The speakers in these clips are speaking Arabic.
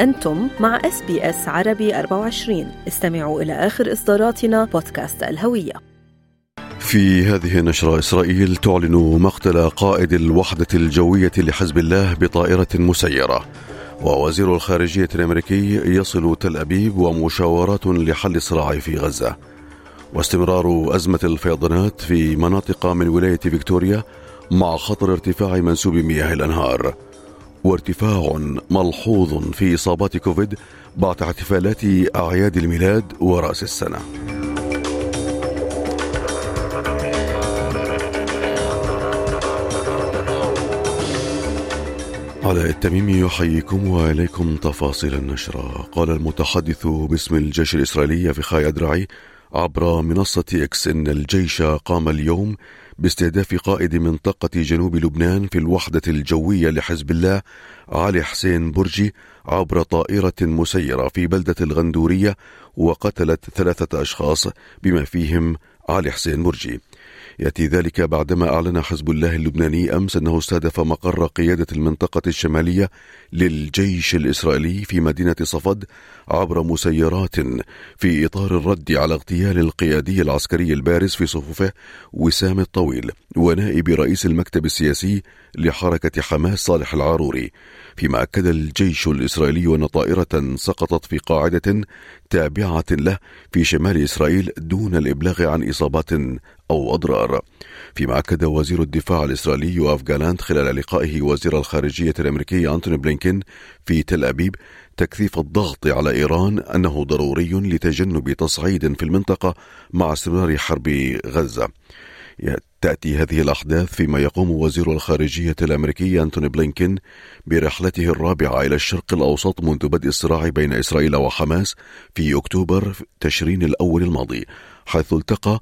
أنتم مع SBS عربي 24 استمعوا إلى آخر إصداراتنا بودكاست الهوية. في هذه النشرة إسرائيل تعلن مقتل قائد الوحدة الجوية لحزب الله بطائرة مسيرة. ووزير الخارجية الأمريكي يصل تل أبيب ومشاورات لحل الصراع في غزة. واستمرار أزمة الفيضانات في مناطق من ولاية فيكتوريا مع خطر ارتفاع منسوب مياه الأنهار. وارتفاع ملحوظ في إصابات كوفيد بعد احتفالات أعياد الميلاد ورأس السنة. على التميم يحييكم وإليكم تفاصيل النشرة. قال المتحدث باسم الجيش الإسرائيلي في خاي أدرعي عبر منصة إكس إن الجيش قام اليوم باستهداف قائد منطقة جنوب لبنان في الوحدة الجوية لحزب الله علي حسين برجي عبر طائرة مسيرة في بلدة الغندورية وقتلت ثلاثة أشخاص بما فيهم علي حسين برجي. يأتي ذلك بعدما أعلن حزب الله اللبناني أمس أنه استهدف مقر قيادة المنطقة الشمالية للجيش الإسرائيلي في مدينة صفد عبر مسيرات في إطار الرد على اغتيال القيادي العسكري البارز في صفوفه وسام الطويل ونائب رئيس المكتب السياسي لحركة حماس صالح العاروري فيما أكد الجيش الإسرائيلي أن طائرة سقطت في قاعدة تابعة له في شمال إسرائيل دون الإبلاغ عن إصابات أو أضرار. فيما اكد وزير الدفاع الإسرائيلي يوآف جالانت خلال لقائه وزير الخارجية الأمريكي أنتوني بلينكين في تل أبيب تكثيف الضغط على إيران أنه ضروري لتجنب تصعيد في المنطقة مع استمرار حرب غزة. تأتي هذه الأحداث فيما يقوم وزير الخارجية الأمريكي أنتوني بلينكين برحلته الرابعة إلى الشرق الأوسط منذ بدء الصراع بين إسرائيل وحماس في أكتوبر تشرين الأول الماضي حيث التقى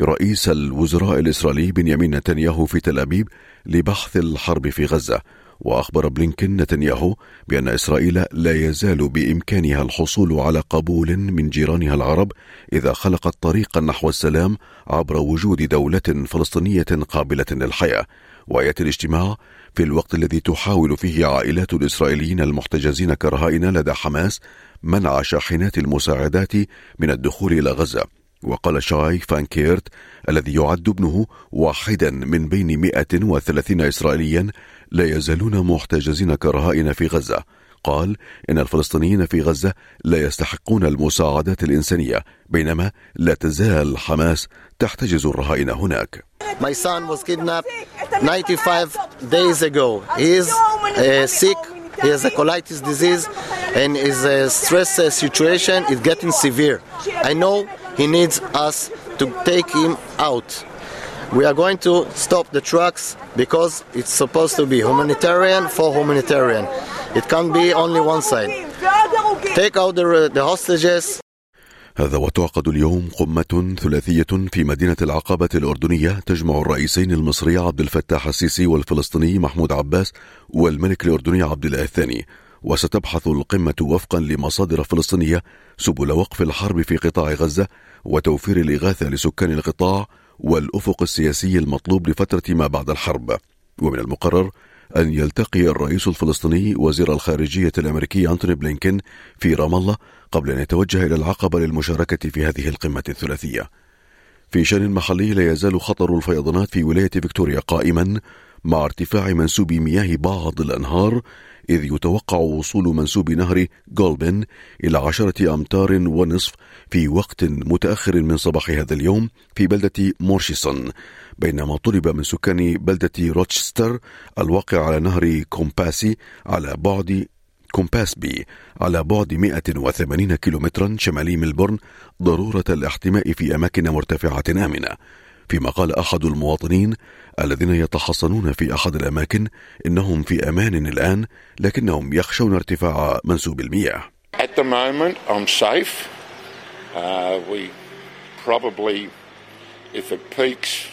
رئيس الوزراء الإسرائيلي بنيامين نتنياهو في تل أبيب لبحث الحرب في غزة وأخبر بلينكن نتنياهو بأن إسرائيل لا يزال بإمكانها الحصول على قبول من جيرانها العرب إذا خلقت طريقا نحو السلام عبر وجود دولة فلسطينية قابلة للحياة. وياتي الاجتماع في الوقت الذي تحاول فيه عائلات الإسرائيليين المحتجزين كرهائن لدى حماس منع شاحنات المساعدات من الدخول إلى غزة. وقال شاي فانكيرت الذي يعد ابنه واحدا من بين 130 إسرائيليا لا يزالون محتجزين كرهائن في غزة قال إن الفلسطينيين في غزة لا يستحقون المساعدات الإنسانية بينما لا تزال حماس تحتجز الرهائن هناك My son was kidnapped 95 days ago. He is uh, sick. He has a colitis disease and his uh, stress uh, situation is getting severe. I know he needs us to take him out. We are going to stop the trucks because it's supposed to be humanitarian for humanitarian. It can't be only one side. Take out the, the hostages. هذا وتعقد اليوم قمة ثلاثية في مدينة العقبة الأردنية تجمع الرئيسين المصري عبد الفتاح السيسي والفلسطيني محمود عباس والملك الأردني عبد الله الثاني وستبحث القمة وفقا لمصادر فلسطينية سبل وقف الحرب في قطاع غزة وتوفير الإغاثة لسكان القطاع والأفق السياسي المطلوب لفترة ما بعد الحرب ومن المقرر أن يلتقي الرئيس الفلسطيني وزير الخارجية الأمريكي أنتوني بلينكين في رام الله قبل أن يتوجه إلى العقبة للمشاركة في هذه القمة الثلاثية. في شأن محلي لا يزال خطر الفيضانات في ولاية فيكتوريا قائما مع ارتفاع منسوب مياه بعض الأنهار إذ يتوقع وصول منسوب نهر جولبن إلى عشرة أمتار ونصف في وقت متأخر من صباح هذا اليوم في بلدة مورشيسون بينما طلب من سكان بلدة روتشستر الواقع على نهر كومباسي على بعد كومباسبي على بعد 180 كيلومترا شمالي ملبورن ضرورة الاحتماء في أماكن مرتفعة آمنة. فيما قال أحد المواطنين الذين يتحصنون في أحد الأماكن إنهم في أمان الآن لكنهم يخشون ارتفاع منسوب المياه At the moment, I'm safe. Uh, we probably, if it peaks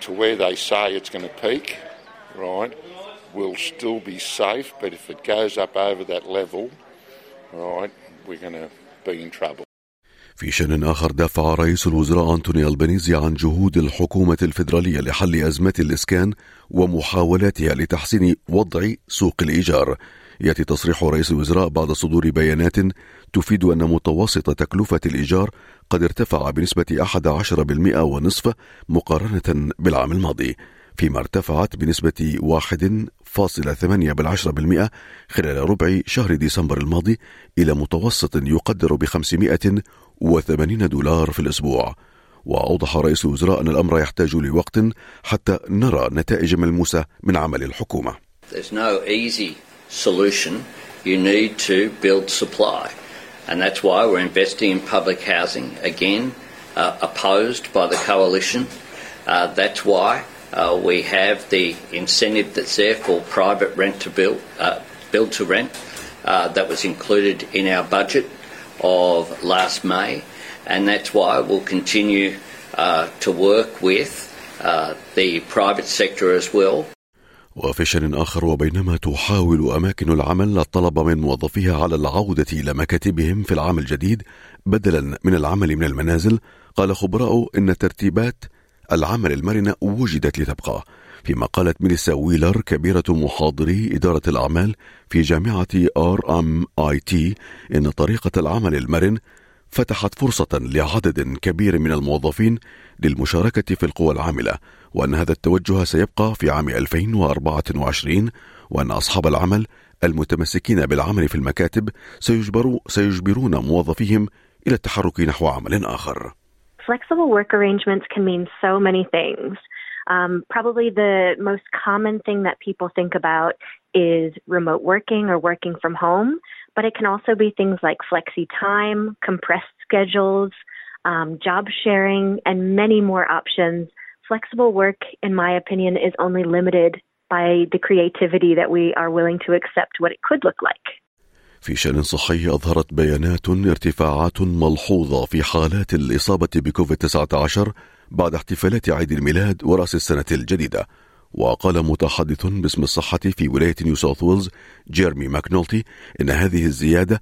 to where they say it's going to peak, right, we'll still be safe. But if it goes up over that level, right, we're going to be in trouble. في شان آخر دافع رئيس الوزراء أنتوني ألبانيزي عن جهود الحكومة الفيدرالية لحل أزمة الإسكان ومحاولاتها لتحسين وضع سوق الإيجار. يأتي تصريح رئيس الوزراء بعد صدور بيانات تفيد أن متوسط تكلفة الإيجار قد ارتفع بنسبة 11% ونصف مقارنة بالعام الماضي. فيما ارتفعت بنسبة 1.8% خلال ربع شهر ديسمبر الماضي إلى متوسط يقدر ب 580 دولار في الأسبوع وأوضح رئيس الوزراء أن الأمر يحتاج لوقت حتى نرى نتائج ملموسة من عمل الحكومة. There's no easy solution. You need to build supply. And that's why we're investing in public housing again, uh, opposed by the coalition. Uh, that's why uh, we have the incentive that's there for private rent to build, uh, build to rent, uh, that was included in our budget of last May, and that's why we'll continue uh, to work with the private sector as well وفي شان آخر وبينما تحاول أماكن العمل الطلب من موظفيها على العودة إلى مكاتبهم في العام الجديد بدلا من العمل من المنازل قال خبراء إن ترتيبات العمل المرنة وجدت لتبقى فيما قالت ميليسا ويلر كبيرة محاضري إدارة الأعمال في جامعة RMIT إن طريقة العمل المرن فتحت فرصة لعدد كبير من الموظفين للمشاركة في القوى العاملة وأن هذا التوجه سيبقى في عام 2024 وأن أصحاب العمل المتمسكين بالعمل في المكاتب سيجبروا سيجبرون موظفيهم إلى التحرك نحو عمل آخر. Flexible work arrangements can mean so many things. Um, probably the most common thing that people think about is remote working or working from home, but it can also be things like flexi time, compressed schedules, um, job sharing, and many more options. Flexible work, in my opinion, is only limited by the creativity that we are willing to accept what it could look like. في شأن صحي أظهرت بيانات ارتفاعات ملحوظة في حالات الإصابة بكوفيد 19 بعد احتفالات عيد الميلاد ورأس السنة الجديدة. وقال متحدث باسم الصحة في ولاية نيو ساوث ويلز جيرمي ماكنولتي إن هذه الزيادة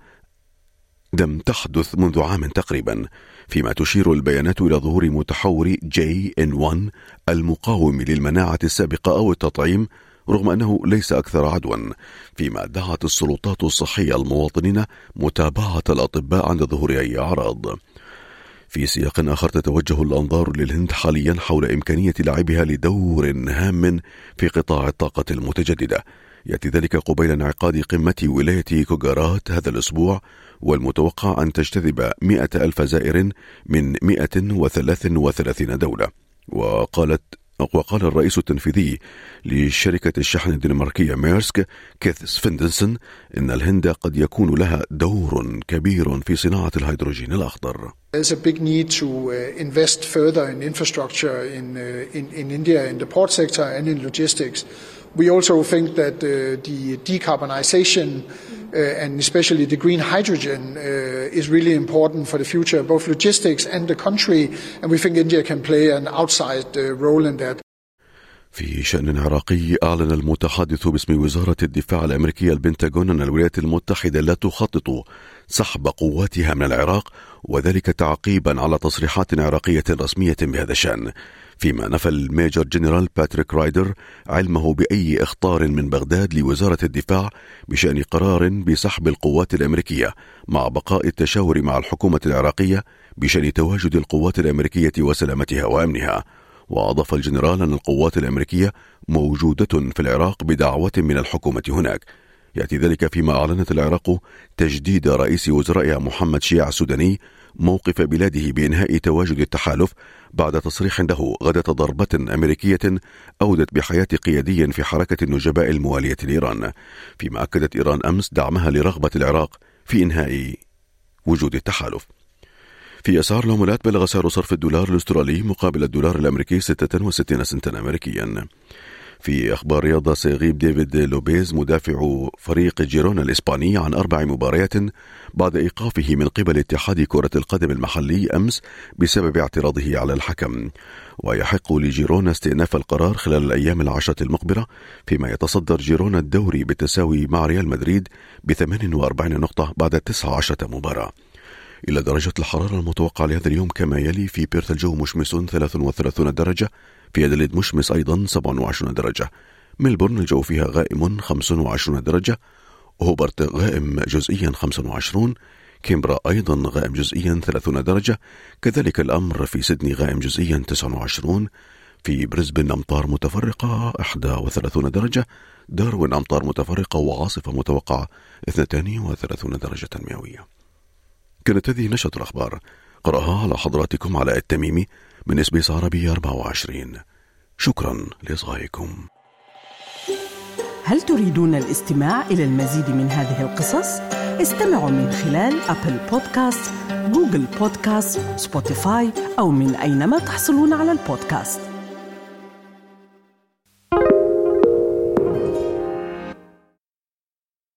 لم تحدث منذ عام تقريبا فيما تشير البيانات إلى ظهور متحور جي إن 1 المقاوم للمناعة السابقة أو التطعيم رغم أنه ليس أكثر عدوى فيما دعت السلطات الصحية المواطنين متابعة الأطباء عند ظهور أي أعراض. في سياق آخر تتوجه الأنظار للهند حاليا حول إمكانية لعبها لدور هام في قطاع الطاقة المتجددة. يأتي ذلك قبيل انعقاد قمة ولاية كوجارات هذا الأسبوع والمتوقع أن تجتذب مئة ألف زائر من 133 دولة. وقالت وقال الرئيس التنفيذي لشركة الشحن الدنماركية ميرسك كيث سفندسن إن الهند قد يكون لها دور كبير في صناعة الهيدروجين الأخضر. There's a big need to uh, invest further in infrastructure in, uh, in, in India in the port sector and in logistics. We also think that uh, the decarbonization uh, and especially the green hydrogen uh, is really important for the future, both logistics and the country, and we think India can play an outside uh, role in that. في شأن عراقي أعلن المتحدث باسم وزارة الدفاع الأمريكية البنتاغون أن الولايات المتحدة لا تخطط سحب قواتها من العراق وذلك تعقيبا على تصريحات عراقية رسمية بهذا الشأن فيما نفى الميجر جنرال باتريك رايدر علمه بأي إخطار من بغداد لوزارة الدفاع بشأن قرار بسحب القوات الأمريكية مع بقاء التشاور مع الحكومة العراقية بشأن تواجد القوات الأمريكية وسلامتها وأمنها. وأضاف الجنرال أن القوات الأمريكية موجودة في العراق بدعوة من الحكومة هناك. يأتي ذلك فيما أعلن العراق تجديد رئيس وزرائها محمد شيع السوداني موقف بلاده بإنهاء تواجد التحالف بعد تصريح له غداة ضربة أمريكية أودت بحياة قيادي في حركة النجباء الموالية لإيران فيما أكدت إيران أمس دعمها لرغبة العراق في إنهاء وجود التحالف. في أسعار العملات بلغ سعر صرف الدولار الأسترالي مقابل الدولار الأمريكي 66 سنتا أمريكيا. في أخبار رياضة سيغيب ديفيد لوبيز مدافع فريق جيرونا الإسباني عن أربع مباريات بعد إيقافه من قبل اتحاد كرة القدم المحلي أمس بسبب اعتراضه على الحكم. ويحق لجيرونا استئناف القرار خلال الأيام العشرة المقبلة فيما يتصدر جيرونا الدوري بالتساوي مع ريال مدريد ب 48 نقطة بعد 19 مباراة. إلى درجة الحرارة المتوقعة لهذا اليوم كما يلي في بيرث الجو مشمس 33 درجة في أدليد مشمس أيضا 27 درجة. ملبورن الجو فيها غائم 25 درجة. هوبرت غائم جزئيا 25 كانبرا أيضا غائم جزئيا 30 درجة. كذلك الأمر في سيدني غائم جزئيا 29 في بريسبن أمطار متفرقة 31 درجة. داروين أمطار متفرقة وعاصفة متوقعة 32 درجة مئوية. كانت هذه نشرة الأخبار. قرأها على حضراتكم علاء التميمي. من أس بي أس عربي 24 شكرا لإصغائكم. هل تريدون الاستماع إلى المزيد من هذه القصص؟ استمعوا من خلال Apple Podcasts، Google Podcasts، Spotify أو من أينما تحصلون على البودكاست.